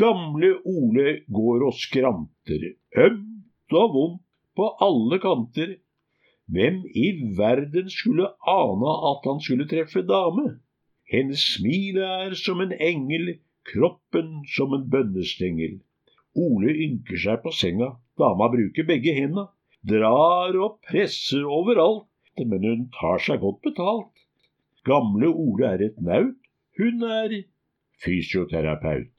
Gamle Ole går og skranter, ømt og vondt på alle kanter. Hvem i verden skulle ane at han skulle treffe dame? Hennes smil er som en engel, kroppen som en bønnestengel. Ole ynker seg på senga, dama bruker begge henda, drar og presser overalt, men hun tar seg godt betalt. Gamle Ole er et naut, hun er fysioterapeut.